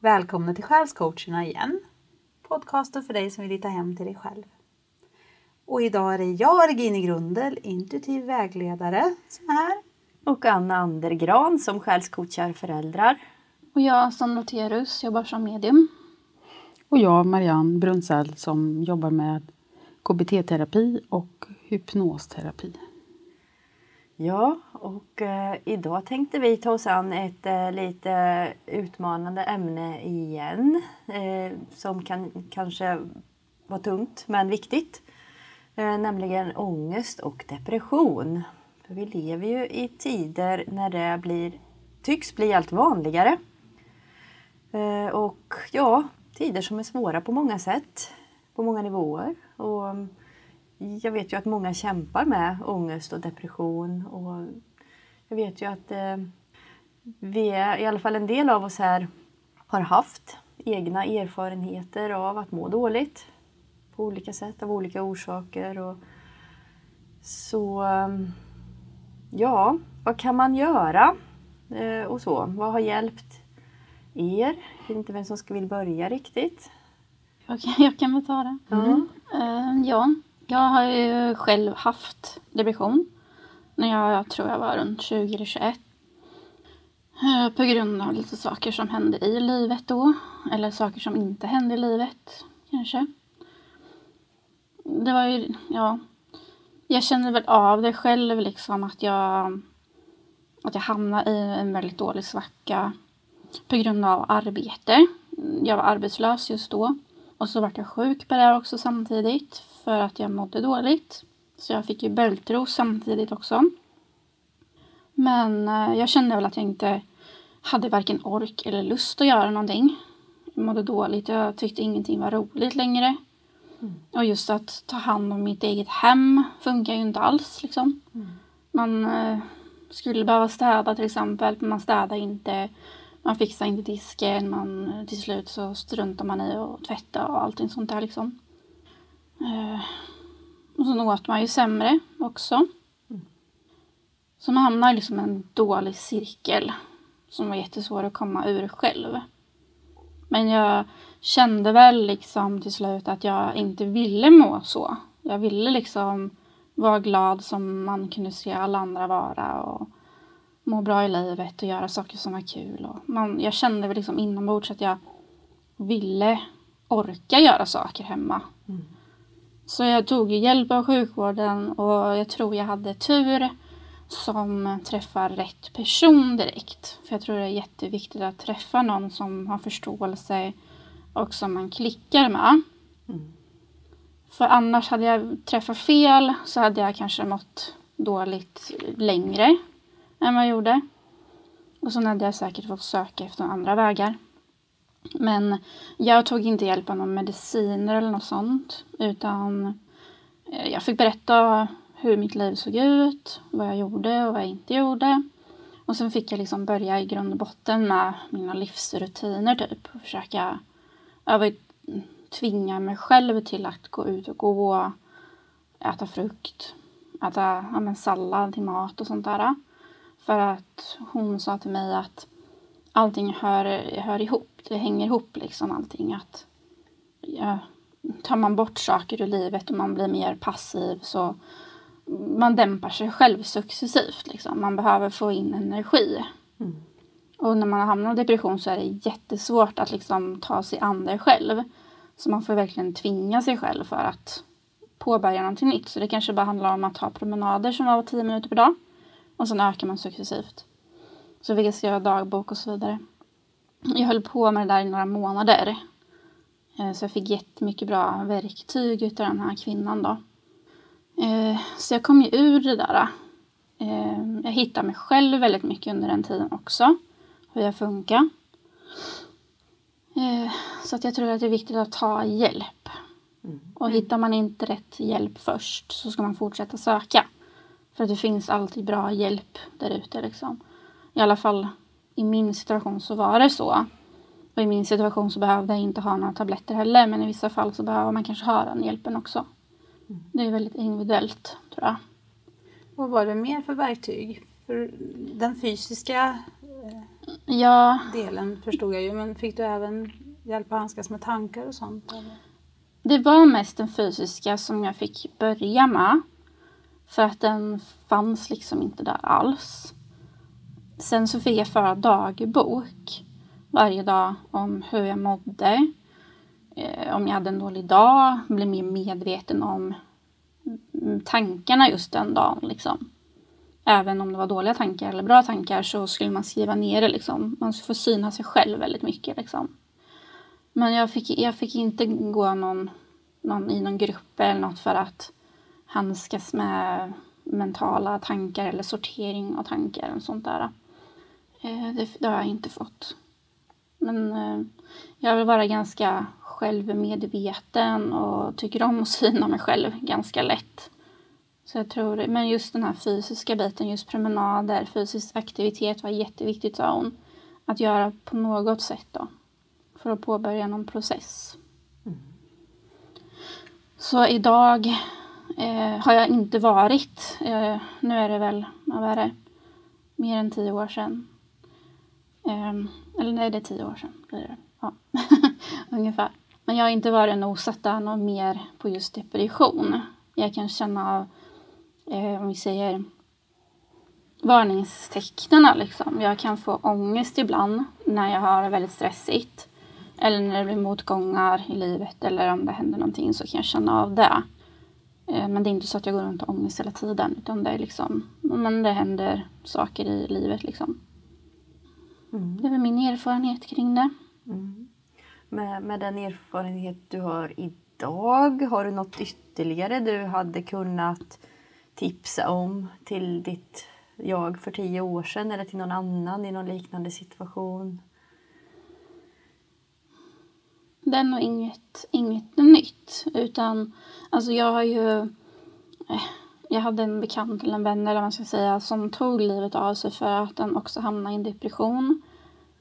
Välkomna till Själscoacherna igen. Podcasten för dig som vill hitta hem till dig själv. Och idag är det jag, Regine Grundel, intuitiv vägledare, som är här. Och Anna Andergran som själscoachar föräldrar. Och jag, Sandra Terus, jobbar som medium. Och jag, Marianne Brunsäll, som jobbar med KBT-terapi och hypnosterapi. Ja, och eh, idag tänkte vi ta oss an ett eh, lite utmanande ämne igen. Eh, som kan kanske vara tungt men viktigt. Eh, nämligen ångest och depression. För vi lever ju i tider när det blir, tycks bli allt vanligare. Eh, och ja, tider som är svåra på många sätt. På många nivåer. Och jag vet ju att många kämpar med ångest och depression. Och jag vet ju att eh, vi är, i alla fall en del av oss här, har haft egna erfarenheter av att må dåligt på olika sätt av olika orsaker. Och så ja, vad kan man göra? Eh, och så. Vad har hjälpt er? Jag vet inte vem som ska vill börja riktigt. Jag kan, jag kan väl ta det. Mm. Eh, ja, jag har ju själv haft depression när jag, jag tror jag var runt 20 eller 21. Eh, på grund av lite saker som hände i livet då. Eller saker som inte hände i livet kanske. Det var ju, ja. Jag kände väl av det själv liksom att jag att jag hamnade i en väldigt dålig svacka på grund av arbete. Jag var arbetslös just då. Och så vart jag sjuk på det också samtidigt för att jag mådde dåligt. Så jag fick ju bältros samtidigt också. Men eh, jag kände väl att jag inte hade varken ork eller lust att göra någonting. Jag mådde dåligt. Jag tyckte ingenting var roligt längre. Mm. Och just att ta hand om mitt eget hem funkar ju inte alls. Liksom. Mm. Man eh, skulle behöva städa till exempel, men man städar inte. Man fixar inte disken. Man, till slut så struntar man i att tvätta och allting sånt där liksom. Eh, och så åt man ju sämre också. Mm. Så man hamnar liksom i en dålig cirkel som var jättesvår att komma ur själv. Men jag kände väl liksom till slut att jag inte ville må så. Jag ville liksom vara glad som man kunde se alla andra vara och må bra i livet och göra saker som var kul. Och man, jag kände väl liksom inombords att jag ville orka göra saker hemma. Mm. Så jag tog hjälp av sjukvården och jag tror jag hade tur som träffar rätt person direkt. För jag tror det är jätteviktigt att träffa någon som har förståelse och som man klickar med. Mm. För annars hade jag träffat fel så hade jag kanske mått dåligt längre än vad jag gjorde. Och så hade jag säkert fått söka efter andra vägar. Men jag tog inte hjälp av någon mediciner eller något sånt. Utan eh, jag fick berätta hur mitt liv såg ut, vad jag gjorde och vad jag inte gjorde. Och sen fick jag liksom börja i grund och botten med mina livsrutiner typ. Och försöka över, tvinga mig själv till att gå ut och gå, äta frukt, äta ja, men sallad till mat och sånt där. För att hon sa till mig att allting hör, hör ihop. Det hänger ihop liksom allting. Att, ja, tar man bort saker ur livet och man blir mer passiv så man dämpar sig själv successivt. Liksom. Man behöver få in energi. Mm. Och när man hamnar i depression så är det jättesvårt att liksom ta sig an det själv. Så man får verkligen tvinga sig själv för att påbörja någonting nytt. Så det kanske bara handlar om att ta promenader som var tio minuter per dag. Och sen ökar man successivt. Så fick jag skriva dagbok och så vidare. Jag höll på med det där i några månader. Eh, så jag fick jättemycket bra verktyg utav den här kvinnan då. Eh, så jag kom ju ur det där. Eh, jag hittade mig själv väldigt mycket under den tiden också. Hur jag funkar. Så att jag tror att det är viktigt att ta hjälp. Mm. Och hittar man inte rätt hjälp först så ska man fortsätta söka. För att det finns alltid bra hjälp där ute liksom. I alla fall i min situation så var det så. Och i min situation så behövde jag inte ha några tabletter heller. Men i vissa fall så behöver man kanske ha den hjälpen också. Mm. Det är väldigt individuellt tror jag. Vad var det mer för verktyg? För den fysiska... Ja, delen förstod jag ju. Men fick du även hjälp att handskas med tankar och sånt? Eller? det var mest den fysiska som jag fick börja med. För att den fanns liksom inte där alls. Sen så fick jag föra dagbok varje dag om hur jag mådde. Eh, om jag hade en dålig dag, bli mer medveten om tankarna just den dagen. Liksom. Även om det var dåliga tankar eller bra tankar så skulle man skriva ner det. Liksom. Man får syna sig själv väldigt mycket. Liksom. Men jag fick, jag fick inte gå någon, någon, i någon grupp eller något för att handskas med mentala tankar eller sortering av tankar och sånt där. Eh, Det, det har jag inte fått. Men eh, jag vill vara ganska självmedveten och tycker om att syna mig själv ganska lätt. Så jag tror, men just den här fysiska biten, just promenader, fysisk aktivitet var jätteviktigt sa hon. Att göra på något sätt då. För att påbörja någon process. Så idag eh, har jag inte varit, eh, nu är det väl, vad är det, mer än tio år sedan. Ehm, eller nej, det är tio år sedan blir det. Ja. Ungefär. Men jag har inte varit och nosat där något mer på just depression. Jag kan känna av, eh, om vi säger varningstecknen liksom. Jag kan få ångest ibland när jag har det väldigt stressigt. Eller när det blir motgångar i livet eller om det händer någonting så kan jag känna av det. Eh, Men det är inte så att jag går runt och ångest hela tiden utan det är liksom, men det händer saker i livet liksom. Det är väl min erfarenhet kring det. Med, med den erfarenhet du har idag, har du något ytterligare du hade kunnat tipsa om till ditt jag för tio år sedan eller till någon annan i någon liknande situation? Det är nog inget, inget nytt. Utan alltså jag har ju... Jag hade en bekant eller en vän eller man ska säga som tog livet av sig för att den också hamnade i en depression.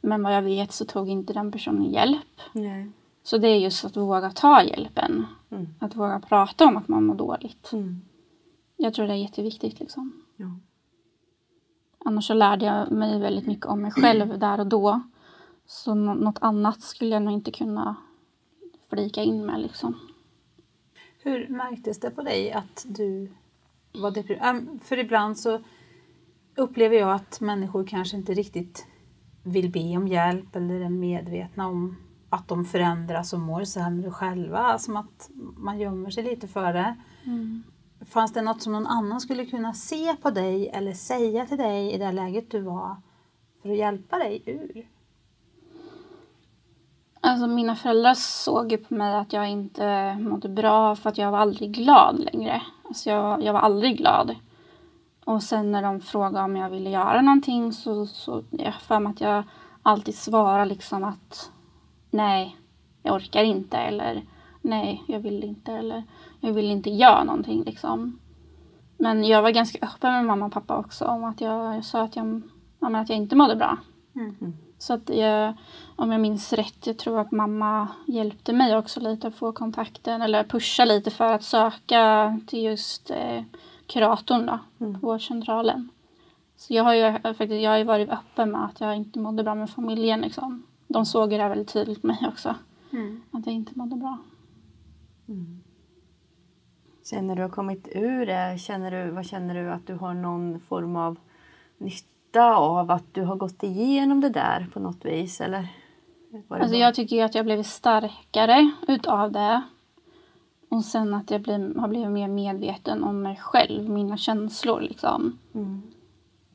Men vad jag vet så tog inte den personen hjälp. Nej. Så det är just att våga ta hjälpen. Mm. Att våga prata om att man mår dåligt. Mm. Jag tror det är jätteviktigt liksom. Ja. Annars så lärde jag mig väldigt mycket om mig själv där och då. Så nå- något annat skulle jag nog inte kunna flika in med liksom. Hur märktes det på dig att du var deprimerad? För ibland så upplever jag att människor kanske inte riktigt vill be om hjälp eller är medvetna om att de förändras och mår sämre själva. Som att man gömmer sig lite för det. Fanns det något som någon annan skulle kunna se på dig eller säga till dig i det läget du var för att hjälpa dig ur? Alltså mina föräldrar såg ju på mig att jag inte mådde bra för att jag var aldrig glad längre. Så jag, jag var aldrig glad. Och sen när de frågade om jag ville göra någonting så, så jag för mig att jag alltid svarade liksom att nej, jag orkar inte eller nej, jag vill inte eller jag vill inte göra någonting liksom. Men jag var ganska öppen med mamma och pappa också om att jag, jag sa att jag, att jag inte mådde bra. Mm. Så att jag, om jag minns rätt, jag tror att mamma hjälpte mig också lite att få kontakten eller pusha lite för att söka till just eh, kuratorn då, på vårdcentralen. Så jag har ju faktiskt, jag har varit öppen med att jag inte mådde bra med familjen liksom. De såg det väldigt tydligt på mig också. Att jag inte mådde bra. Sen när du har kommit ur det, känner du, vad känner du att du har någon form av nytta av att du har gått igenom det där på något vis? Eller? Alltså jag tycker att jag blivit starkare utav det. Och sen att jag blir, har blivit mer medveten om mig själv, mina känslor liksom. Mm.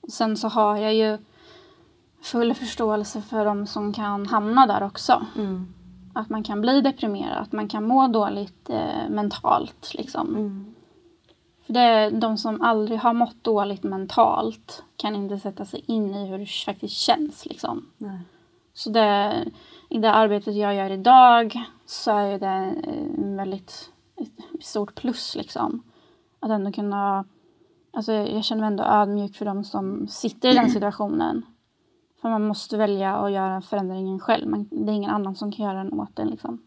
Och sen så har jag ju full förståelse för de som kan hamna där också. Mm. Att man kan bli deprimerad, att man kan må dåligt eh, mentalt liksom. Mm. För det är de som aldrig har mått dåligt mentalt kan inte sätta sig in i hur det faktiskt känns liksom. Nej. Så det, i det arbetet jag gör idag så är det en väldigt ett stort plus liksom. Att ändå kunna, alltså jag känner mig ändå ödmjuk för de som sitter i den situationen. För man måste välja att göra förändringen själv. Man, det är ingen annan som kan göra den åt en liksom.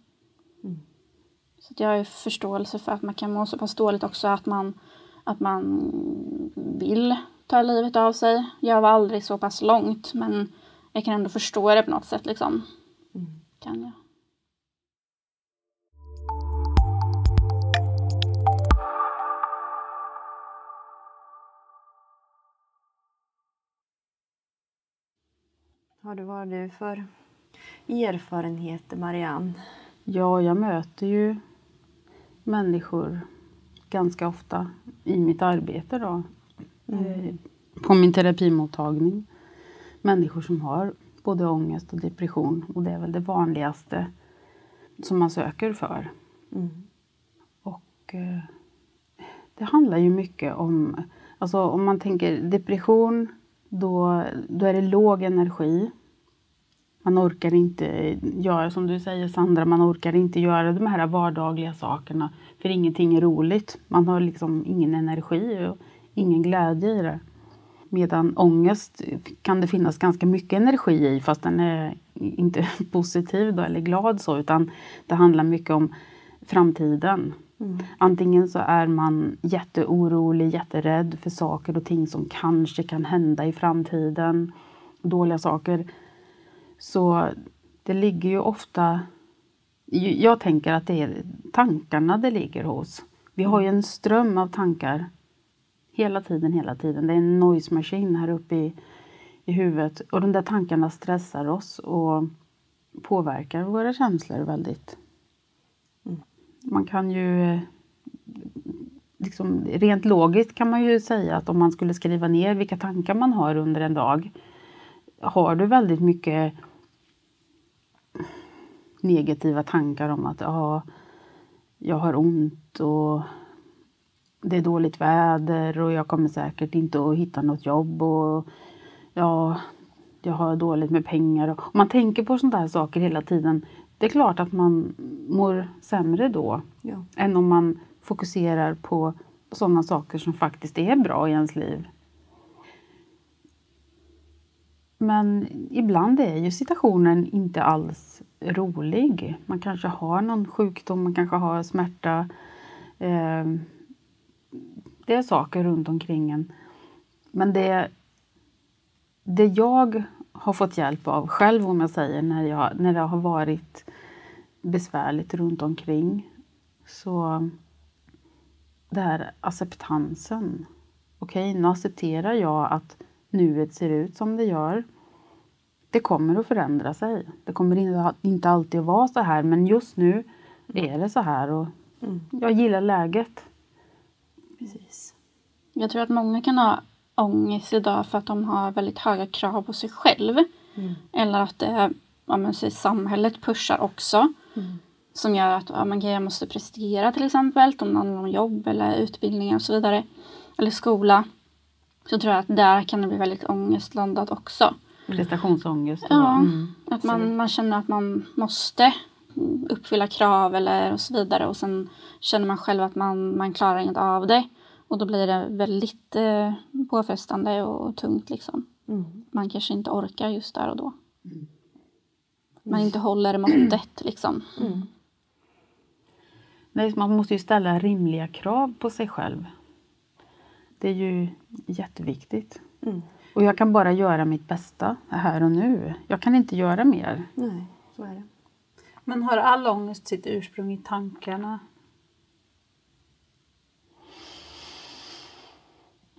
Så att jag har ju förståelse för att man kan må så pass dåligt också att man, att man vill ta livet av sig. Jag var aldrig så pass långt men jag kan ändå förstå det på något sätt liksom. Mm. Kan jag. Har du, vad har du för erfarenheter, Marianne? Ja, jag möter ju människor ganska ofta i mitt arbete då. Eh, På min terapimottagning. Människor som har både ångest och depression och det är väl det vanligaste som man söker för. Mm. Och eh, det handlar ju mycket om, alltså om man tänker depression, då, då är det låg energi. Man orkar inte göra, som du säger Sandra, man orkar inte göra de här vardagliga sakerna. För ingenting är roligt. Man har liksom ingen energi och ingen glädje i det. Medan ångest kan det finnas ganska mycket energi i fast den är inte positiv då, eller glad så utan det handlar mycket om framtiden. Antingen så är man jätteorolig, jätterädd för saker och ting som kanske kan hända i framtiden. Dåliga saker. Så det ligger ju ofta... Jag tänker att det är tankarna det ligger hos. Vi har ju en ström av tankar hela tiden, hela tiden. Det är en noise machine här uppe i, i huvudet. Och de där tankarna stressar oss och påverkar våra känslor väldigt. Man kan ju... Liksom, rent logiskt kan man ju säga att om man skulle skriva ner vilka tankar man har under en dag. Har du väldigt mycket negativa tankar om att ja, jag har ont och det är dåligt väder och jag kommer säkert inte att hitta något jobb och ja, jag har dåligt med pengar. Om man tänker på sådana här saker hela tiden, det är klart att man mår sämre då Ja. än om man fokuserar på sådana saker som faktiskt är bra i ens liv. Men ibland är ju situationen inte alls rolig. Man kanske har någon sjukdom, man kanske har smärta. Eh, det är saker runt omkring en. Men det, det jag har fått hjälp av själv, om jag säger, när, jag, när det har varit besvärligt runt omkring. Så det här acceptansen. Okej, nu accepterar jag att nuet ser ut som det gör. Det kommer att förändra sig. Det kommer inte- alltid att vara så här, men just nu är det så här och jag gillar läget. Precis. Jag tror att många kan ha ångest idag för att de har väldigt höga krav på sig själv. Eller att det, ja, men, säg, samhället pushar också. Som gör att ja, okej, jag måste prestera till exempel. Om det handlar om jobb eller utbildning och så vidare. Eller skola. Så tror jag att där kan det bli väldigt ångestlandat också. Prestationsångest. och- Ja, Mm. att man, man känner att man måste uppfylla krav eller och så vidare och sen känner man själv att man, man klarar inte av det. Och då blir det väldigt eh, påfrestande och tungt liksom. Mm. Man kanske inte orkar just där och då. Man inte håller måttet liksom. Nej, så man måste ju ställa rimliga krav på sig själv. Det är ju jätteviktigt. Mm. Och jag kan bara göra mitt bästa här och nu. Jag kan inte göra mer. Nej, så är det. Men har all ångest sitt ursprung i tankarna?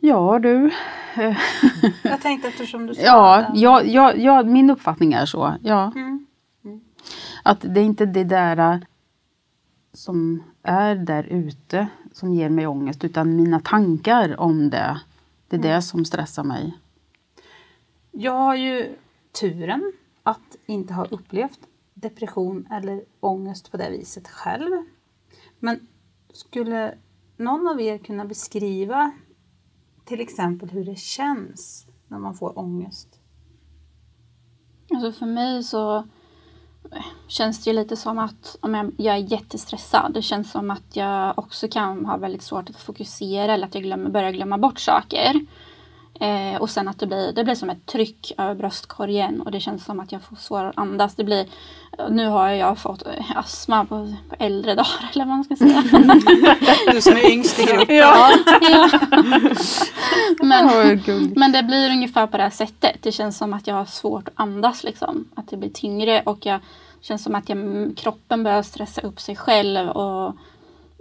Ja du. Jag tänkte eftersom du sa Ja, det. ja, ja, ja, min uppfattning är så. Ja. Mm. Att det är inte det där äh, som är där ute som ger mig ångest utan mina tankar om det. Det är det som stressar mig. Jag har ju turen att inte ha upplevt depression eller ångest på det viset själv. Men skulle någon av er kunna beskriva till exempel hur det känns när man får ångest? Alltså för mig så eh, känns det ju lite som att om jag, jag är jättestressad. Det känns som att jag också kan ha väldigt svårt att fokusera eller att jag glömmer, börjar glömma bort saker. Eh, och sen att det blir, det blir som ett tryck över bröstkorgen och det känns som att jag får svårare att andas. Det blir, nu har jag fått astma på, på äldre dagar eller vad man ska säga. Du som är yngst i gruppen. ja. men, Ja, vad gulligt. men det blir ungefär på det här sättet. Det känns som att jag har svårt att andas liksom. Att det blir tyngre och jag känns som att jag, kroppen börjar stressa upp sig själv och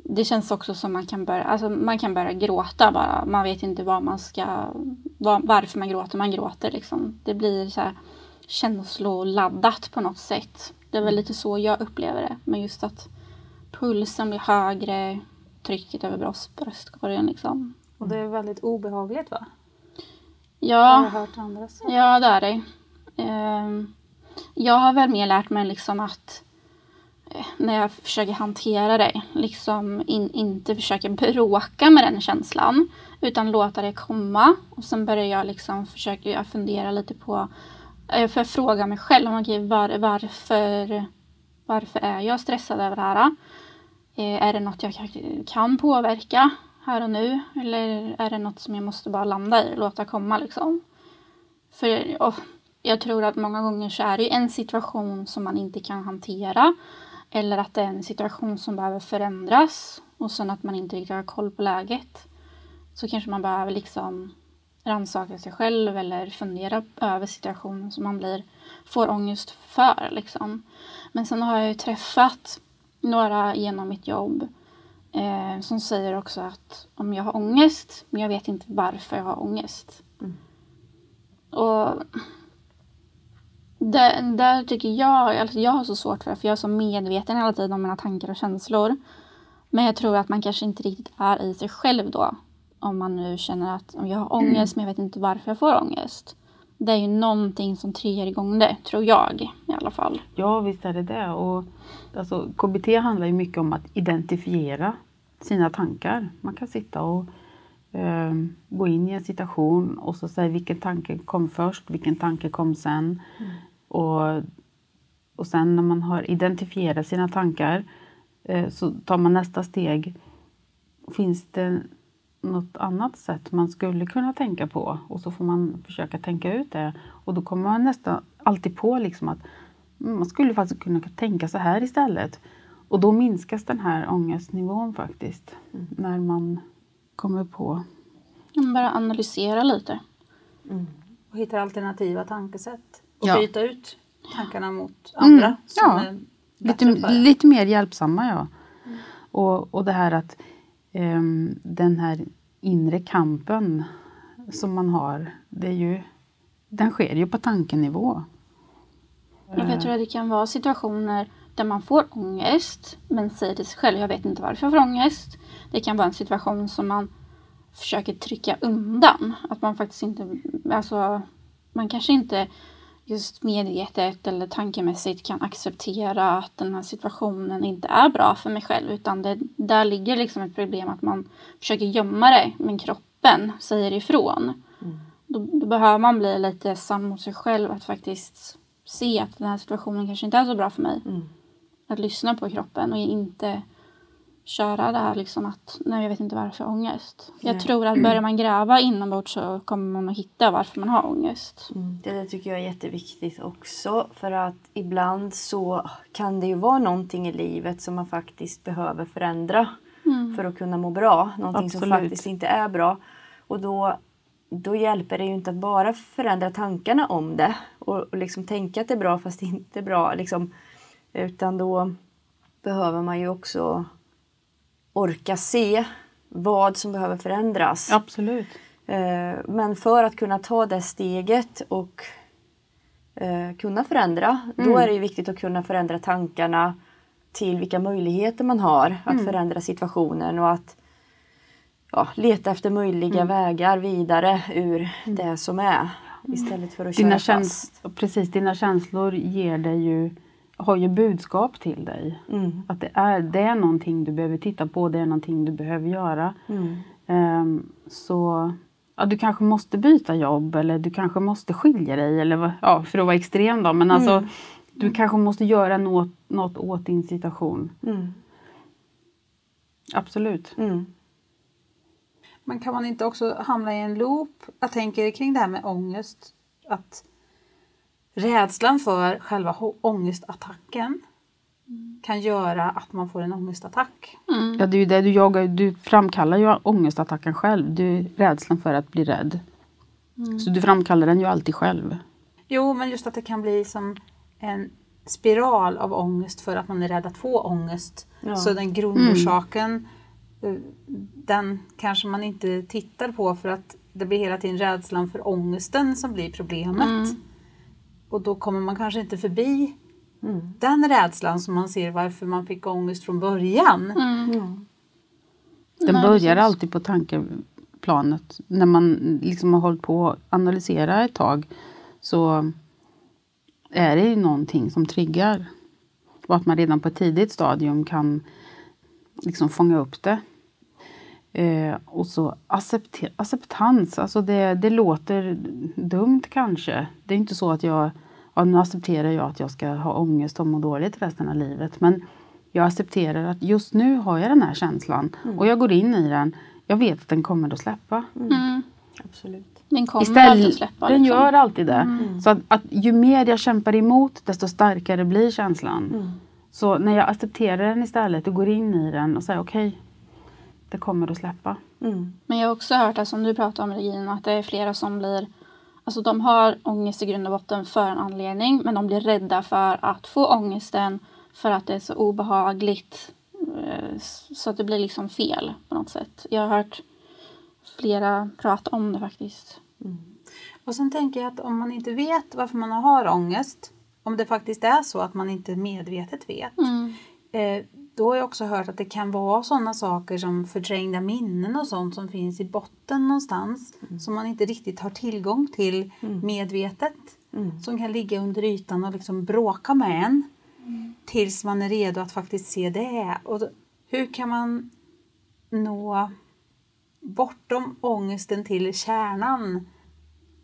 det känns också som man kan börja, alltså man kan börja gråta bara. Man vet inte vad man ska, var, varför man gråter. Man gråter liksom. Det blir så här känsloladdat på något sätt. Det är väl lite så jag upplever det. Men just att pulsen blir högre, trycket över bröst, bröstkorgen liksom. Och det är väldigt obehagligt va? Har Ja, jag hört andra säga. ja det är det. Ehm, jag har väl mer lärt mig liksom att när jag försöker hantera det, liksom in, inte försöka bråka med den känslan utan låta det komma. Och sen börjar jag liksom försöka jag fundera lite på, eh, för jag fråga mig själv, okay, var, varför, varför är jag stressad över det här? Eh, är det något jag kan- påverka här och nu? Eller är det något som jag måste bara landa i och låta komma liksom? För och, jag tror att många gånger så är det ju en situation som man inte kan hantera. Eller att det är en situation som behöver förändras. Och sen att man inte riktigt har koll på läget. Så kanske man behöver liksom rannsaka sig själv eller fundera över situationen som man blir, får ångest för. Liksom. Men sen har jag ju träffat några genom mitt jobb eh, som säger också att om jag har ångest, men jag vet inte varför jag har ångest. Och där, där tycker jag, alltså jag har så svårt för det, för jag är så medveten hela tiden om mina tankar och känslor. Men jag tror att man kanske inte riktigt är i sig själv då. Om man nu känner att om jag har ångest men jag vet inte varför jag får ångest. Det är ju någonting som triggar igång det, tror jag i alla fall. Ja, visst är det det. Och, alltså, KBT handlar ju mycket om att identifiera sina tankar. Man kan sitta och eh, gå in i en situation och så säga vilken tanke kom först, vilken tanke kom sen. Och, och sen när man har identifierat sina tankar eh, så tar man nästa steg. Finns det något annat sätt man skulle kunna tänka på? Och så får man försöka tänka ut det. Och då kommer man nästan alltid på liksom att mm, man skulle faktiskt kunna tänka så här istället. Och då minskas den här ångestnivån faktiskt. När man kommer på. Man bara analysera lite. Och hitta alternativa tankesätt. Och Ja. byta ut tankarna mot andra Mm, ja. Lite, lite mer hjälpsamma ja. Och, och det här att ehm, den här inre kampen som man har, det är ju, den sker ju på tankenivå. Ja, Jag tror att det kan vara situationer där man får ångest men säger till sig själv, jag vet inte varför jag får ångest. Det kan vara en situation som man försöker trycka undan. Att man faktiskt inte, alltså man kanske inte just medvetet eller tankemässigt kan acceptera att den här situationen inte är bra för mig själv utan det, där ligger liksom ett problem att man försöker gömma det men kroppen säger ifrån. Då, då behöver man bli lite sann mot sig själv att faktiskt se att den här situationen kanske inte är så bra för mig. Att lyssna på kroppen och inte köra det här liksom att nej jag vet inte varför jag har ångest. Jag Nej. tror att börjar man gräva inombords så kommer man att hitta varför man har ångest. Mm, Det där tycker jag är jätteviktigt också. För att ibland så kan det ju vara någonting i livet som man faktiskt behöver förändra. För att kunna må bra. Någonting som Absolut. faktiskt inte är bra. Och då, då hjälper det ju inte att bara förändra tankarna om det. Och, och liksom tänka att det är bra fast det inte är bra. Liksom. Utan då behöver man ju också orka se vad som behöver förändras. Absolut. Eh, Men för att kunna ta det steget och eh, kunna förändra, då är det viktigt att kunna förändra tankarna till vilka möjligheter man har att förändra situationen och att ja, leta efter möjliga vägar vidare ur det som är. Istället för att köra Dina, fast. käns precis, dina känslor ger dig ju, har ju budskap till dig. Mm. Att det är, det är någonting du behöver titta på, det är någonting du behöver göra. Mm. Ehm, så ja, du kanske måste byta jobb eller du kanske måste skilja dig. Eller, ja, för att vara extrem då. Men alltså, du kanske måste göra något, något åt din situation. Mm. Absolut. Mm. Men kan man inte också hamna i en loop? Jag tänker kring det här med ångest. Att rädslan för själva ångestattacken kan göra att man får en ångestattack. Mm. Ja, det är ju det du jagar. Du framkallar ju ångestattacken själv. Du rädslan för att bli rädd. Så du framkallar den ju alltid själv. Jo, men just att det kan bli som en spiral av ångest för att man är rädd att få ångest. Ja. Så den grundorsaken, eh, den kanske man inte tittar på för att det blir hela tiden rädslan för ångesten som blir problemet. Mm. Och då kommer man kanske inte förbi Mm. den rädslan som man ser varför man fick ångest från början. Mm. Ja. Den Nej, börjar alltid på tankeplanet. När man liksom har hållit på att analysera ett tag så är det ju någonting som triggar. Och att man redan på ett tidigt stadium kan liksom fånga upp det. Eh, och så accepte- acceptans, alltså det, det låter dumt kanske. Det är inte så att jag, ja, nu accepterar jag att jag ska ha ångest och må dåligt resten av livet. Men jag accepterar att just nu har jag den här känslan och jag går in i den. Jag vet att den kommer att släppa. Mm. Absolut. Den kommer Istället, alltid att släppa. den liksom. gör alltid det. Så att, att ju mer jag kämpar emot desto starkare blir känslan. Mm. Så när jag accepterar den istället och går in i den och säger okej, det kommer att släppa. Mm. Men jag har också hört som du pratade om Regina, att det är flera som blir Alltså de har ångest i grund och botten för en anledning men de blir rädda för att få ångesten för att det är så obehagligt. eh, Så att det blir liksom fel på något sätt. Jag har hört flera prata om det faktiskt. Och sen tänker jag att om man inte vet varför man har ångest, om det faktiskt är så att man inte medvetet vet, Mm. eh, då har jag också hört att det kan vara sådana saker som förträngda minnen och sånt som finns i botten någonstans som man inte riktigt har tillgång till medvetet. Mm. Som kan ligga under ytan och liksom bråka med en tills man är redo att faktiskt se det. Och då, hur kan man nå bortom ångesten till kärnan?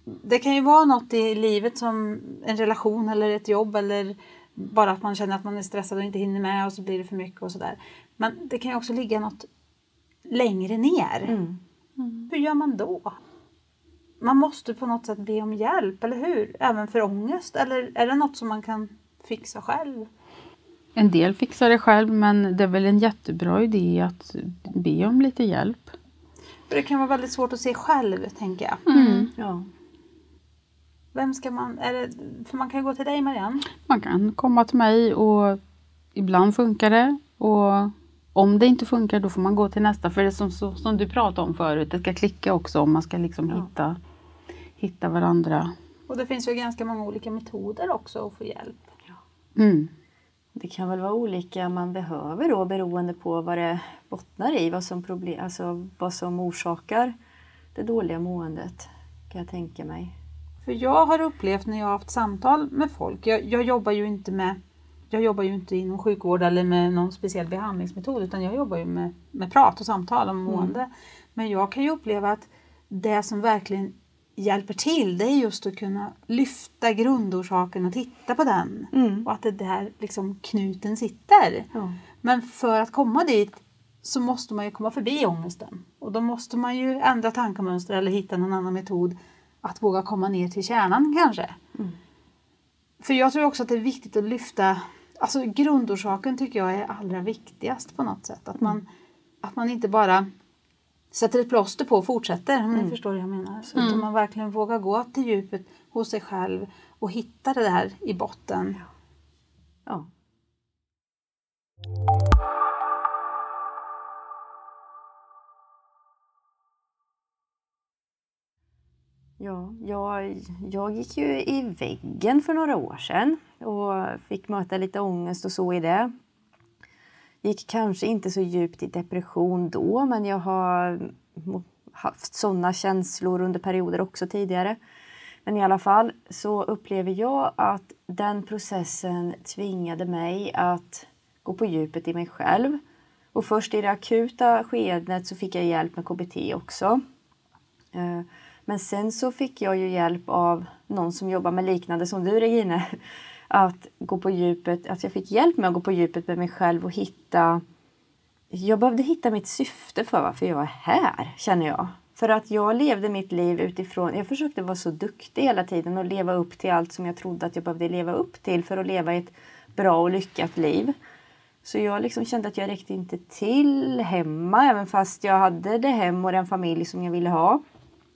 Det kan ju vara något i livet som en relation eller ett jobb eller bara att man känner att man är stressad och inte hinner med och så blir det för mycket och sådär. Men det kan ju också ligga något längre ner. Mm. Hur gör man då? Man måste på något sätt be om hjälp, eller hur? Även för ångest. Eller är det något som man kan fixa själv? En del fixar det själv men det är väl en jättebra idé att be om lite hjälp. För det kan vara väldigt svårt att se själv, tänker jag. Mm. Ja. Vem ska man... Är det, för man kan gå till dig, Marianne. Man kan komma till mig och ibland funkar det och om det inte funkar då får man gå till nästa. För det är som, som du pratade om förut, det ska klicka också om man ska liksom Ja. hitta, hitta varandra. Och det finns ju ganska många olika metoder också att få hjälp. Mm. Det kan väl vara olika man behöver då beroende på vad det bottnar i, vad som, problem, alltså vad som orsakar det dåliga måendet kan jag tänka mig. För jag har upplevt när jag har haft samtal med folk, jag, jag jobbar ju inte med jag jobbar ju inte inom sjukvård eller med någon speciell behandlingsmetod utan jag jobbar ju med, med prat och samtal om mående. Men jag kan ju uppleva att det som verkligen hjälper till det är just att kunna lyfta grundorsaken och titta på den. Mm. Och att det är där liksom knuten sitter. Ja. Men för att komma dit så måste man ju komma förbi ångesten. Och då måste man ju ändra tankemönster eller hitta någon annan metod att våga komma ner till kärnan kanske. Mm. För jag tror också att det är viktigt att lyfta, alltså grundorsaken tycker jag är allra viktigast på något sätt. Att man, att man inte bara sätter ett plåster på och fortsätter, om ni förstår vad jag menar. Så Utan man verkligen vågar gå till djupet hos sig själv och hitta det där i botten. Ja. Ja, jag, jag gick ju i väggen för några år sedan och fick möta lite ångest och så i det. Gick kanske inte så djupt i depression då, men jag har haft sådana känslor under perioder också tidigare. Men i alla fall så upplever jag att den processen tvingade mig att gå på djupet i mig själv. Och först i det akuta skedet så fick jag hjälp med KBT också. Eh, men sen så fick jag ju hjälp av någon som jobbar med liknande som du Regine. Att gå på djupet, att jag fick hjälp med att gå på djupet med mig själv och hitta jag behövde hitta mitt syfte för varför jag är här, känner jag. För att jag levde mitt liv utifrån, jag försökte vara så duktig hela tiden och leva upp till allt som jag trodde att jag behövde leva upp till för att leva ett bra och lyckat liv. Så jag liksom kände att jag räckte inte till hemma, även fast jag hade det hem och den familj som jag ville ha.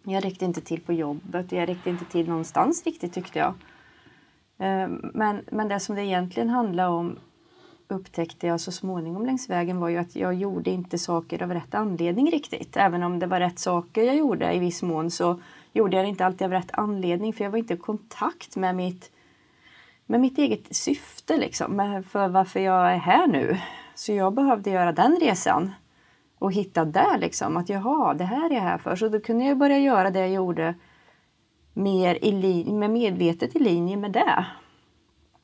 Jag räckte inte till på jobbet, jag räckte inte till någonstans riktigt tyckte jag. Ehm, men, men det som det egentligen handlade om upptäckte jag så småningom längs vägen var ju att jag gjorde inte saker av rätt anledning riktigt. Även om det var rätt saker jag gjorde i viss mån så gjorde jag det inte alltid av rätt anledning för jag var inte i kontakt med mitt, med mitt eget syfte liksom, för varför jag är här nu. Så jag behövde göra den resan och hitta där liksom att jaha, det här är jag här för. Så då kunde jag börja göra det jag gjorde mer i lin- med medvetet i linje med det.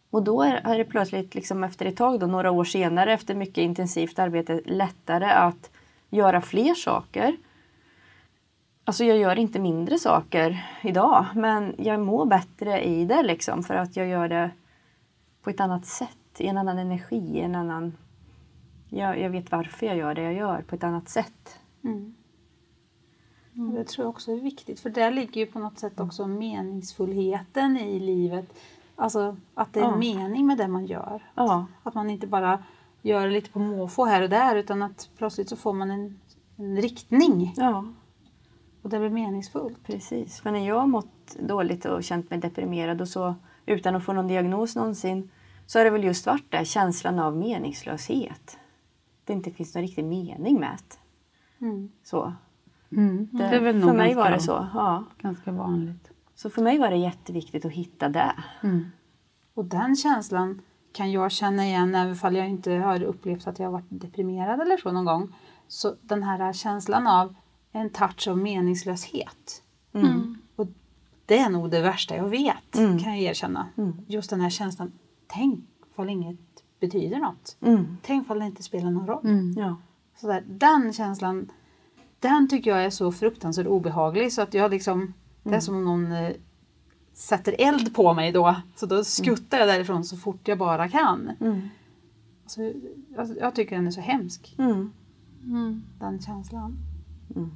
Och då är, är det plötsligt liksom efter ett tag, då, några år senare, efter mycket intensivt arbete, lättare att göra fler saker. Alltså jag gör inte mindre saker idag, men jag mår bättre i det liksom för att jag gör det på ett annat sätt, i en annan energi, i en annan... Jag, jag vet varför jag gör det jag gör på ett annat sätt. Mm. Det tror jag också är viktigt för där ligger ju på något sätt också meningsfullheten i livet. Alltså att det är Ja. mening med det man gör. Ja, Att man inte bara gör lite på måfå här och där utan att plötsligt så får man en, en riktning ja. och det blir meningsfullt. Precis, för när jag har mått dåligt och känt mig deprimerad och så utan att få någon diagnos någonsin så har det väl just varit där känslan av meningslöshet. Det inte finns någon riktig mening med det. Mm. Så. Mm. Det, Det är väl för nog mig ganska, var det så. Ja. ganska vanligt. Så för mig var det jätteviktigt att hitta det. Mm. Och den känslan kan jag känna igen även om jag inte har upplevt att jag har varit deprimerad eller så någon gång. Så den här känslan av en touch av meningslöshet. Mm. Och det är nog det värsta jag vet, Mm. kan jag erkänna. Mm. Just den här känslan, tänk ifall inget betyder något. Mm. Tänk ifall det inte spelar någon roll. Mm. Ja. Så där, den känslan, den tycker jag är så fruktansvärt obehaglig så att jag liksom, det är Mm. som om någon eh, sätter eld på mig då. Så då skuttar jag därifrån så fort jag bara kan. Mm. Alltså, jag, jag tycker den är så hemsk, Mm. Mm. den känslan. Mm.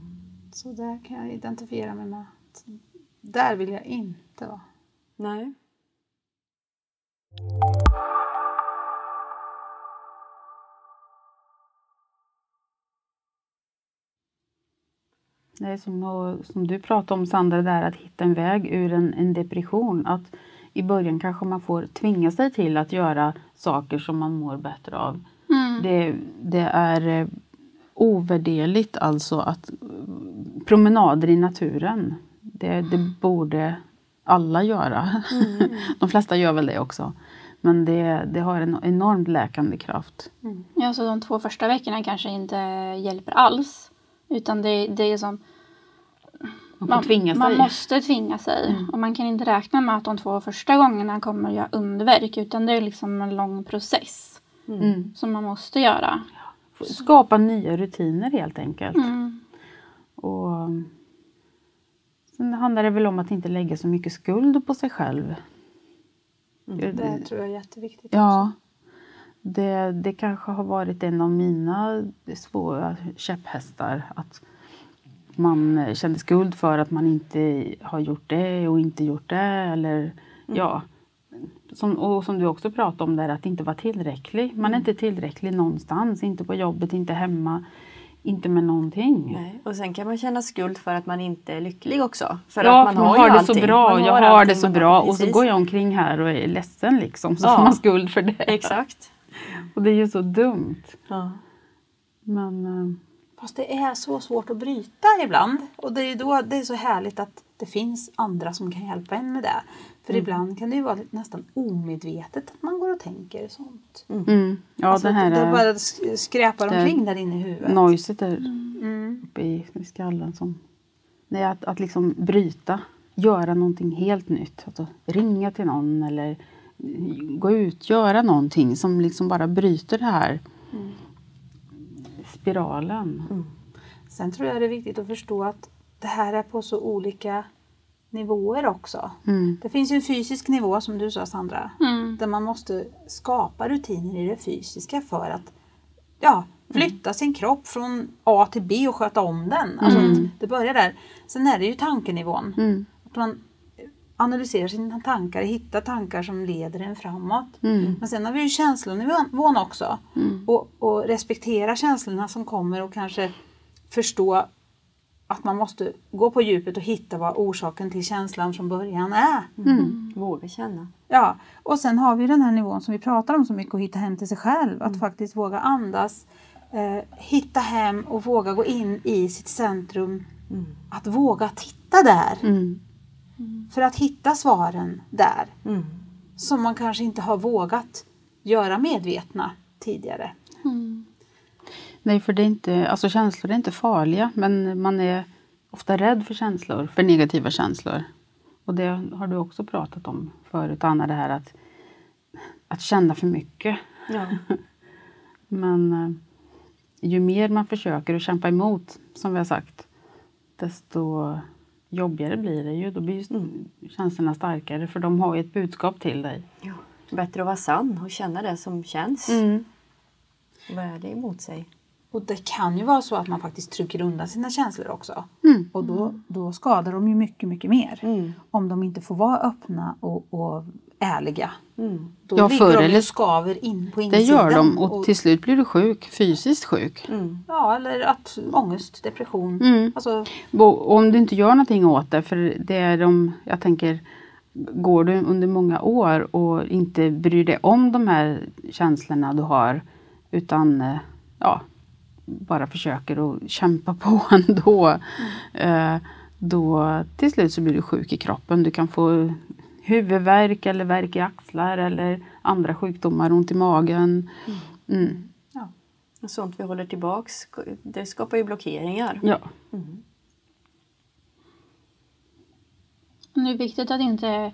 Så där kan jag identifiera mig med där vill jag inte vara. Nej. Det är som, som du pratade om Sandra, där att hitta en väg ur en, en depression. Att I början kanske man får tvinga sig till att göra saker som man mår bättre av. Mm. Det, det är eh, ovärderligt alltså att promenader i naturen, det, det borde alla göra. De flesta gör väl det också. Men det, det har en enormt läkande kraft. Ja, så de två första veckorna kanske inte hjälper alls. Utan det, det är som... Man får tvinga sig. man måste tvinga sig. Och man kan inte räkna med att de två första gångerna kommer att göra underverk. Utan det är liksom en lång process Mm. som man måste göra. Skapa nya rutiner helt enkelt. Mm. Och sen handlar det väl om att inte lägga så mycket skuld på sig själv. Det tror jag är jätteviktigt. Ja, det, det kanske har varit en av mina svåra käpphästar. Att man kände skuld för att man inte har gjort det och inte gjort det. Eller, ja. som, och som du också pratade om, där, att inte vara tillräcklig. Man är inte tillräcklig någonstans. Inte på jobbet, inte hemma, inte med någonting. Nej. Och sen kan man känna skuld för att man inte är lycklig också. För ja, att man har, ju det allting. så bra. Man Jag har det allting, så man bra. har- Och så går jag omkring här och är ledsen liksom. Så Ja. får man skuld för det. Exakt. Och det är ju så dumt. Ja. Men eh, Fast det är så svårt att bryta ibland. Och det är ju då det är så härligt att det finns andra som kan hjälpa en med det. För ibland kan det ju vara nästan omedvetet att man går och tänker sånt. mm, ja, alltså det här att det är bara sk- skräpar det- omkring där inne i huvudet. noiset där Mm. uppe i, i skallen. Som, det är att, att liksom bryta, göra någonting helt nytt. Alltså, ringa till någon eller gå ut, göra någonting som liksom bara bryter det här spiralen. Sen tror jag det är viktigt att förstå att det här är på så olika nivåer också. Mm. Det finns ju en fysisk nivå som du sa Sandra. Mm. Där man måste skapa rutiner i det fysiska för att ja, Flytta sin kropp från A till B och sköta om den. Alltså, Det börjar där. Sen är det ju tankenivån. Mm. Att man analyserar sina tankar, hittar tankar som leder en framåt. Mm. Men sen har vi ju känslonivån också. Och, och respektera känslorna som kommer och kanske förstå att man måste gå på djupet och hitta vad orsaken till känslan från början är. Våga känna. Ja, och sen har vi den här nivån som vi pratar om så mycket och hitta hem till sig själv. Att faktiskt våga andas, eh, hitta hem och våga gå in i sitt centrum. Att våga titta där. Mm. För att hitta svaren där. Mm. Som man kanske inte har vågat göra medvetna tidigare. Nej, för det är inte, alltså känslor är inte farliga, men man är ofta rädd för känslor, för negativa känslor. Och det har du också pratat om förut, Anna, det här att, att känna för mycket. Ja. Men eh, ju mer man försöker att kämpa emot, som vi har sagt, desto jobbigare blir det ju. Då blir ju känslorna starkare, för de har ju ett budskap till dig. Ja. Bättre att vara sann och känna det som känns. Vad är det emot sig? Och det kan ju vara så att man faktiskt trycker undan sina känslor också. Mm. Och då, då skadar de ju mycket, mycket mer. Mm. Om de inte får vara öppna och, och ärliga. Mm. Då Ja, ligger förr de eller- och skaver in på Det insidan. gör de och till slut blir du sjuk, fysiskt sjuk. Mm. Ja, eller att ångest, depression. Mm. Alltså, Och om du inte gör någonting åt det, för det är de, jag tänker, går du under många år och inte bryr dig om de här känslorna du har, utan eh, ja, bara försöker att kämpa på ändå, eh, då till slut så blir du sjuk i kroppen. Du kan få huvudvärk eller värk i axlar eller andra sjukdomar, ont i magen. Mm. Och Sånt vi håller tillbaks, det skapar ju blockeringar. Ja. Men det är viktigt att inte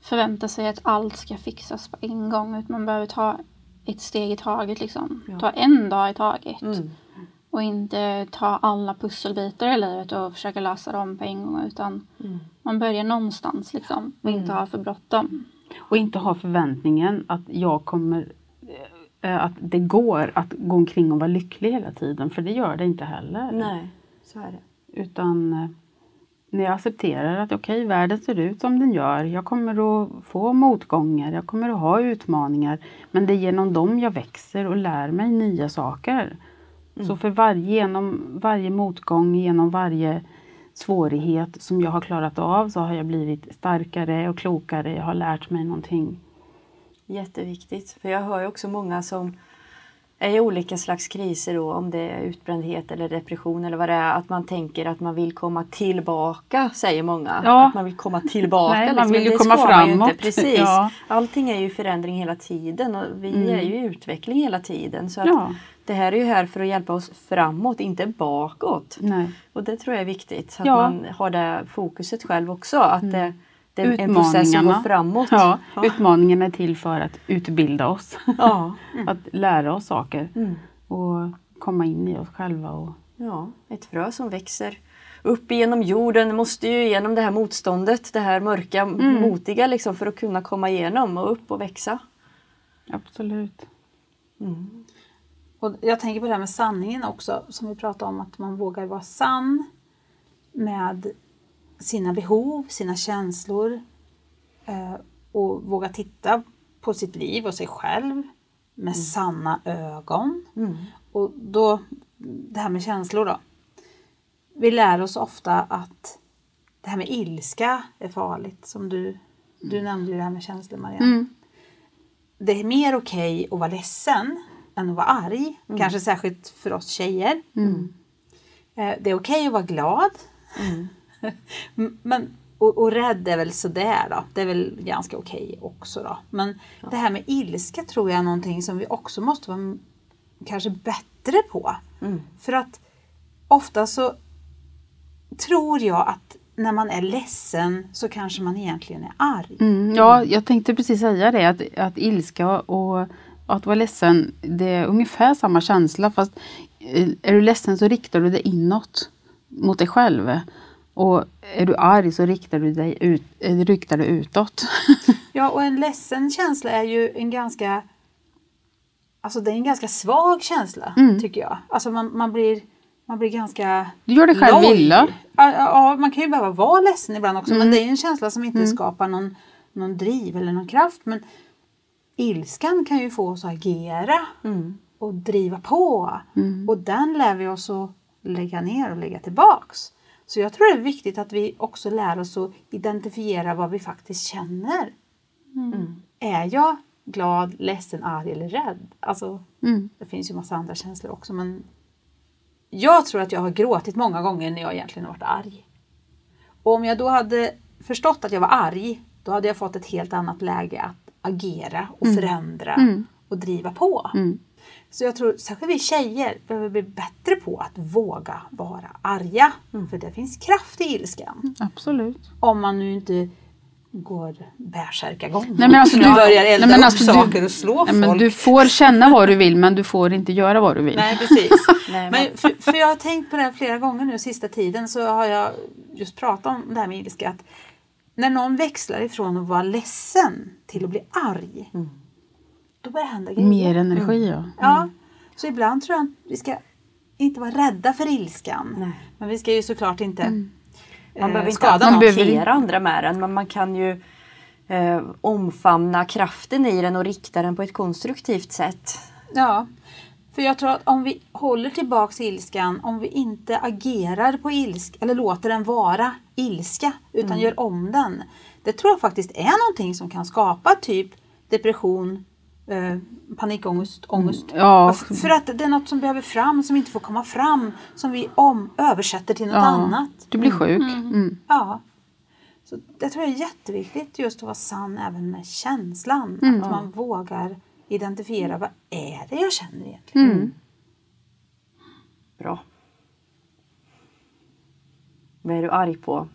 förvänta sig att allt ska fixas på en gång. Utan man behöver ta ett steg i taget. Liksom. Ja. Ta en dag i taget. Mm. Och inte ta alla pusselbitar i livet och försöka lösa dem på en gång. Utan Mm. man börjar någonstans liksom. Och inte ha för bråttom. Och inte ha förväntningen att jag kommer eh, att det går att gå omkring och vara lycklig hela tiden, för det gör det inte heller. Nej, så är det. Utan eh, när jag accepterar att okej, världen ser ut som den gör. Jag kommer att få motgångar, jag kommer att ha utmaningar. Men det är genom dem jag växer och lär mig nya saker. Så för varje, genom varje motgång, genom varje svårighet som jag har klarat av så har jag blivit starkare och klokare. Jag har lärt mig någonting. Jätteviktigt. För jag hör ju också många som är olika slags kriser då, om det är utbrändhet eller depression eller vad det är, att man tänker att man vill komma tillbaka, säger många. Ja. Att man vill komma tillbaka. Nej, man liksom. vill ju Det komma ju framåt. Inte. Precis. Ja. Allting är ju förändring hela tiden och vi Mm. är ju i utveckling hela tiden. Så Ja. det här är ju här för att hjälpa oss framåt, inte bakåt. Nej. Och det tror jag är viktigt, att man har det fokuset själv också. Att det, det en Mm. Utmaningarna. process som går framåt. Ja, Ja. utmaningen är till för att utbilda oss. Ja. Att lära oss saker Mm. och komma in i oss själva. Och, Ja, ett frö som växer upp genom jorden måste ju igenom det här motståndet, det här mörka, Mm. motiga liksom för att kunna komma igenom och upp och växa. absolut. Mm. Och jag tänker på det här med sanningen också, som vi pratade om, att man vågar vara sann med sina behov, sina känslor eh, och våga titta på sitt liv och sig själv med sanna ögon. Mm. Och då, det här med känslor då. Vi lär oss ofta att det här med ilska är farligt, som du, du nämnde ju det här med känslor, Marianne Mm. det är mer okej att vara ledsen än att vara arg. Kanske särskilt för oss tjejer. Mm. Eh, Det är okej att vara glad. Mm. Men, och, och rädd är väl sådär då. Det är väl ganska okej också då. Men det här med ilska tror jag är någonting som vi också måste vara kanske bättre på. Mm. För att ofta så tror jag att när man är ledsen så kanske man egentligen är arg. Mm, ja, jag tänkte precis säga det, att, att ilska och att vara ledsen, det är ungefär samma känsla fast eh, är du ledsen så riktar du dig inåt mot dig själv. Och är du arg så riktar du dig ut, eh, riktar du utåt. Ja, och en ledsen känsla är ju en ganska alltså det är en ganska svag känsla Mm. tycker jag. Alltså man, man, blir, man blir ganska Du gör dig själv loj. illa. Ja, ja, man kan ju behöva vara ledsen ibland också Mm. men det är en känsla som inte skapar någon, någon driv eller någon kraft. Men ilskan kan ju få oss att agera Mm. och driva på. Mm. Och den lär vi oss att lägga ner och lägga tillbaks. Så jag tror det är viktigt att vi också lär oss att identifiera vad vi faktiskt känner. Mm. Är jag glad, ledsen, arg eller rädd? Alltså, Mm. det finns ju massa andra känslor också men jag tror att jag har gråtit många gånger när jag egentligen har varit arg. Och om jag då hade förstått att jag var arg då hade jag fått ett helt annat läge att agera och förändra Mm. och driva på. Mm. Så jag tror särskilt vi tjejer behöver bli bättre på att våga vara arga. För det finns kraft i ilskan. Absolut. Om man nu inte går bärsärkagång. Nej, men alltså, du du- börjar elda nej, upp alltså, du- saker och slå Nej, men folk. du får känna vad du vill men du får inte göra vad du vill. Nej precis. Nej, men för, för jag har tänkt på det här flera gånger nu sista tiden så har jag just pratat om det här med ilska. Att när någon växlar ifrån att vara ledsen till att bli arg. Då börjar det hända grejer. Mer energi ja. Ja, så ibland tror jag att vi ska inte vara rädda för ilskan. Nej. Men vi ska ju såklart inte eh, Man behöver inte skada behöver- andra med den men man kan ju eh, omfamna kraften i den och rikta den på ett konstruktivt sätt. Ja, för jag tror att om vi håller tillbaks ilskan, om vi inte agerar på ilska eller låter den vara ilska utan gör om den. Det tror jag faktiskt är någonting som kan skapa typ depression, eh, panikångest, ångest. Ja, F- För att det är något som behöver fram, som inte får komma fram, som vi om, översätter till något ja. annat. Du blir sjuk. Mm. Ja. Så det tror jag är jätteviktigt just att vara sann även med känslan. Mm. Att man vågar identifiera vad är det jag känner egentligen. Mm. Bra. Vad är du arg på?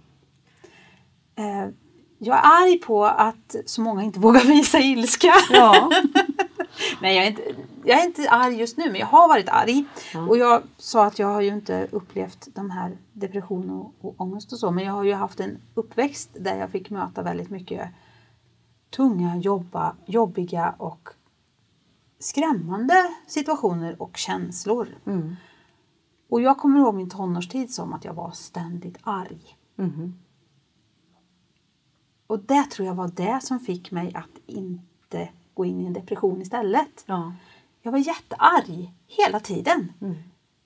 Eh, jag är arg på att så många inte vågar visa ilska. Ja. Nej, jag är, inte, jag är inte arg just nu, men jag har varit arg. Ja. Och jag sa att jag har ju inte upplevt de här depression och, och ångest och så, men jag har ju haft en uppväxt där jag fick möta väldigt mycket tunga, jobba, jobbiga och skrämmande situationer och känslor. Mm. Och jag kommer ihåg min tonårstid som att jag var ständigt arg. Mhm. Och det tror jag var det som fick mig att inte gå in i en depression istället. Ja. Jag var jättearg hela tiden. Mm.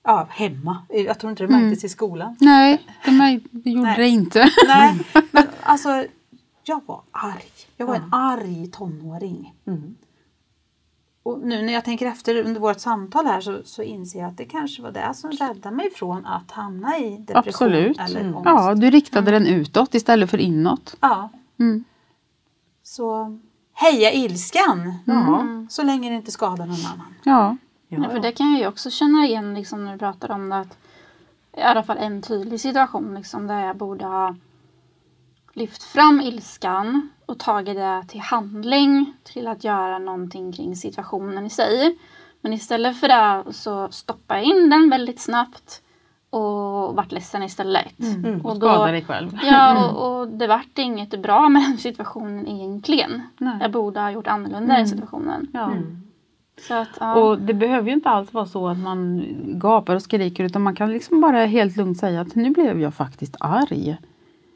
Ja, hemma. Jag tror inte det märktes i skolan. Nej, det, mär- det gjorde Nej. det inte. Nej, men alltså jag var arg. Jag var en arg tonåring. Mm. Och nu när jag tänker efter under vårt samtal här så, så inser jag att det kanske var det som räddade mig från att hamna i depression Absolut. eller Mm. ångest. Ja, du riktade den utåt istället för inåt. Ja, Mm. så heja ilskan! Ja. Så länge det inte skadar någon annan. Ja. Ja, Ja, för det kan jag ju också känna igen liksom, när du pratar om det. Att, I alla fall en tydlig situation liksom, där jag borde ha lyft fram ilskan och tagit det till handling till att göra någonting kring situationen i sig. Men istället för det så stoppade jag in den väldigt snabbt och vart ledsen istället. Mm. Och Skada dig själv. Ja, och, och det vart inget bra med den situationen egentligen. Nej. Jag borde ha gjort annorlunda i situationen. Ja. Mm. Så att, ja. Och det behöver ju inte alls vara så att man gapar och skriker utan man kan liksom bara helt lugnt säga att nu blev jag faktiskt arg.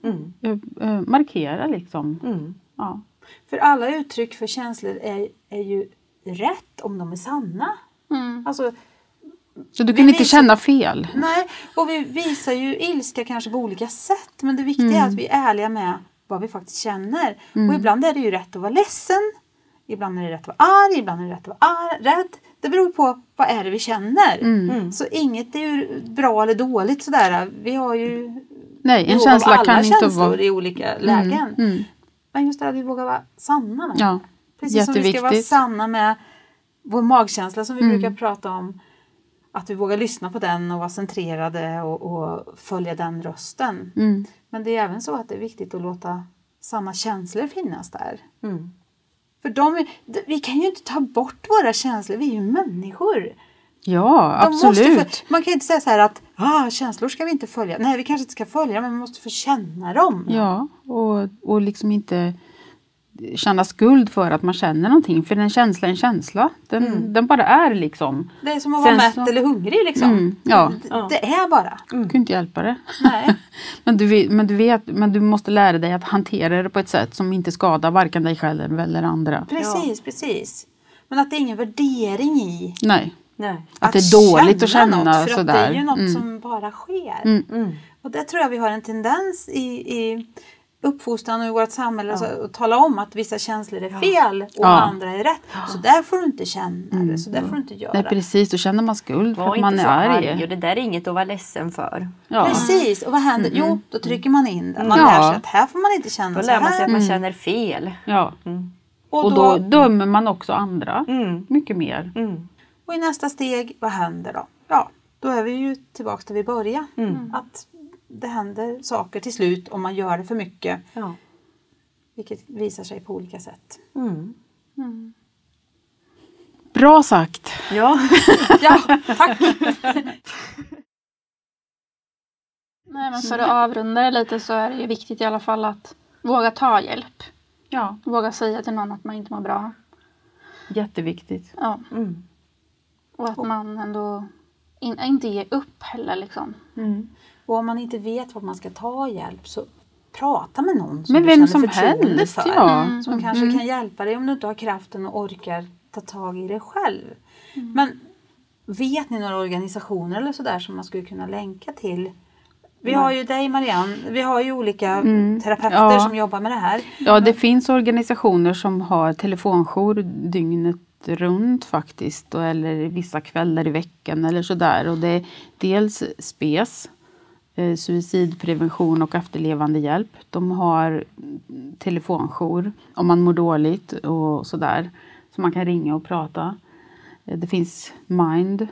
Mm. Jag, eh, markera liksom. Mm. Ja. För alla uttryck för känslor är, är ju rätt om de är sanna. Mm. Alltså, Så du Vi kan inte visar- känna fel. nej, och vi visar ju ilska kanske på olika sätt men det viktiga är att vi är ärliga med vad vi faktiskt känner. Och ibland är det ju rätt att vara ledsen, ibland är det rätt att vara arg, ibland är det rätt att vara ar- rädd. Det beror på vad är det vi känner. Mm. Så inget är ju bra eller dåligt sådär. Vi har ju Nej, en känsla alla kan inte känslor vara... i olika lägen. Mm. Men just det här att vi vågar vara sanna med. Ja, Precis som vi ska vara sanna med vår magkänsla som vi Mm. brukar prata om. Att vi vågar lyssna på den och vara centrerade och, och följa den rösten. Mm. Men det är även så att det är viktigt att låta sanna känslor finnas där. Mm. För de, vi kan ju inte ta bort våra känslor, vi är ju människor. Ja, absolut. få, man kan ju inte säga så här att ah, känslor ska vi inte följa. Nej, vi kanske inte ska följa men vi måste få känna dem. Ja, och, och liksom inte känna skuld för att man känner någonting. För en känsla är en känsla. Den, den bara är liksom. Det är som att vara Sen mätt så- eller hungrig liksom. Mm, ja. Det, det är bara. Du kan inte hjälpa det. Nej. Men du, men, du vet, men du måste lära dig att hantera det på ett sätt som inte skadar varken dig själv eller andra. Precis, precis. Men att det är ingen värdering i Nej, Nej. att, det är dåligt att känna något, för sådär. Att det är ju något Mm. som bara sker. Mm. Mm. Och det tror jag vi har en tendens i, i uppfostran och i vårt samhälle så, att tala om att vissa känslor är fel och Ja. Mm. andra är rätt. Så där får du inte känna det, så där får du inte göra. Nej precis, då känner man skuld för Var att man inte är så arg. arg. Och det där är inget att vara ledsen för. Ja. Precis, och vad händer? Jo, då trycker man in det. Man Ja. lär sig att här får man inte känna Då så lär man sig här. att man känner fel. Ja. Mm. Och, Och då, då dömer man också andra Mm. mycket mer. Mm. och i nästa steg, vad händer då? Ja, då är vi ju tillbaka där vi började. Mm. Att det händer saker till slut om man gör det för mycket. Ja. Vilket visar sig på olika sätt. Mm. Bra sagt! Ja. Ja, tack! Nej, men för att avrunda det lite så är det ju viktigt i alla fall att våga ta hjälp. Ja, Våga säga till någon att man inte mår bra. jätteviktigt. Ja. Mm. Och att man ändå in, inte ger upp heller liksom. Och om man inte vet vart man ska ta hjälp så prata med någon som Men du vem känner som förtroende helst, för. ja. Mm. Som kanske kan hjälpa dig om du inte har kraften och orkar ta tag i det själv. Men vet ni några organisationer eller sådär som man skulle kunna länka till? Vi har ju dig Marianne, vi har ju olika terapeuter Mm. Ja. som jobbar med det här. Ja, det finns organisationer som har telefonjour dygnet runt faktiskt. Eller vissa kvällar i veckan eller sådär. Och det är dels SPES, eh, suicidprevention och efterlevande hjälp. De har mm, telefonjour om man mår dåligt och sådär. Så man kan ringa och prata. Eh, Det finns Mind.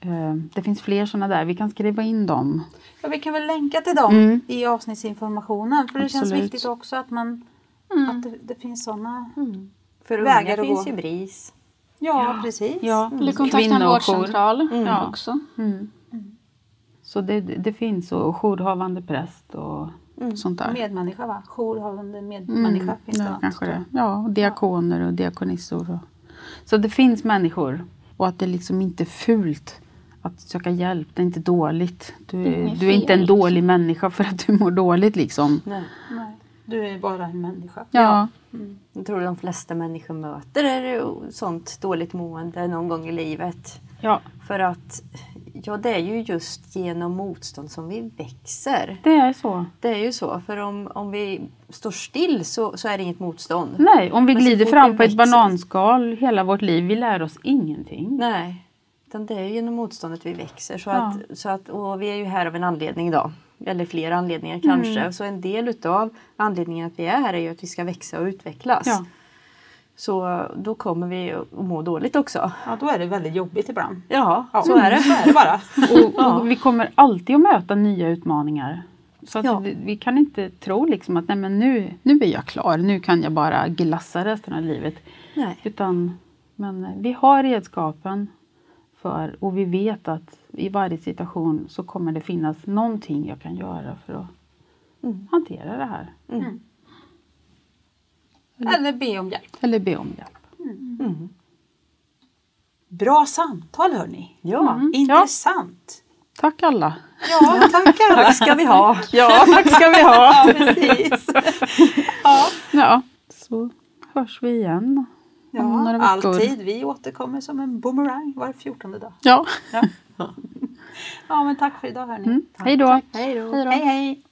eh, Det finns fler sådana där. Vi kan skriva in dem. Ja, vi kan väl länka till dem Mm. i avsnittsinformationen. För det känns Absolut. viktigt också att, man, att det, det finns sådana. För Vägar unga att finns gå. ju BRIS. Ja, precis. Ja, Eller kontakta en vårdcentral Ja. också. Mm. Så det, det finns och jourhavande präst och sånt där. Medmänniska va? Jourhavande medmänniska finns det ja, kanske det. Ja, och diakoner och diakonissor. Och. Så det finns människor och att det liksom inte är fult att söka hjälp. Det är inte dåligt. Du är, du är inte en dålig människa för att du mår dåligt liksom. Nej. Nej, du är bara en människa. Ja, Jag tror de flesta människor möter är sånt dåligt mående någon gång i livet. ja, För att ja, det är ju just genom motstånd som vi växer. det är så. Det är ju så. För om, om vi står still så, så är det inget motstånd. Nej, om vi Men glider fram vi på ett bananskal hela vårt liv, vi lär oss ingenting. Nej. Utan det är ju genom motståndet vi växer. Så Ja. att, så att, och vi är ju här av en anledning idag. Eller flera anledningar kanske. Mm. Så en del utav anledningen att vi är här är ju att vi ska växa och utvecklas. Ja. Så då kommer vi att må dåligt också. Ja, då är det väldigt jobbigt ibland. Ja, Ja, så är det. Så är det bara. Och, och vi kommer alltid att möta nya utmaningar. Så att Ja. vi, vi kan inte tro liksom att nej men nu, nu är jag klar, nu kan jag bara glassa resten av livet. Nej. Utan men vi har redskapen för och vi vet att i varje situation så kommer det finnas någonting jag kan göra för att Mm. hantera det här. Eller be om hjälp. Eller be om hjälp. Mm. Bra samtal hörni. Ja, Intressant. Tack alla! Ja, tack alla. tack ska vi ha. Ja, tack ska vi ha! Ja, precis. Ja, Ja, så hörs vi igen ja alltid. Vi återkommer som en boomerang var fjortonde dag. Ja. Ja, men tack för idag hörni. Mm. Hej då! Hej då. Hej då. Hej hej.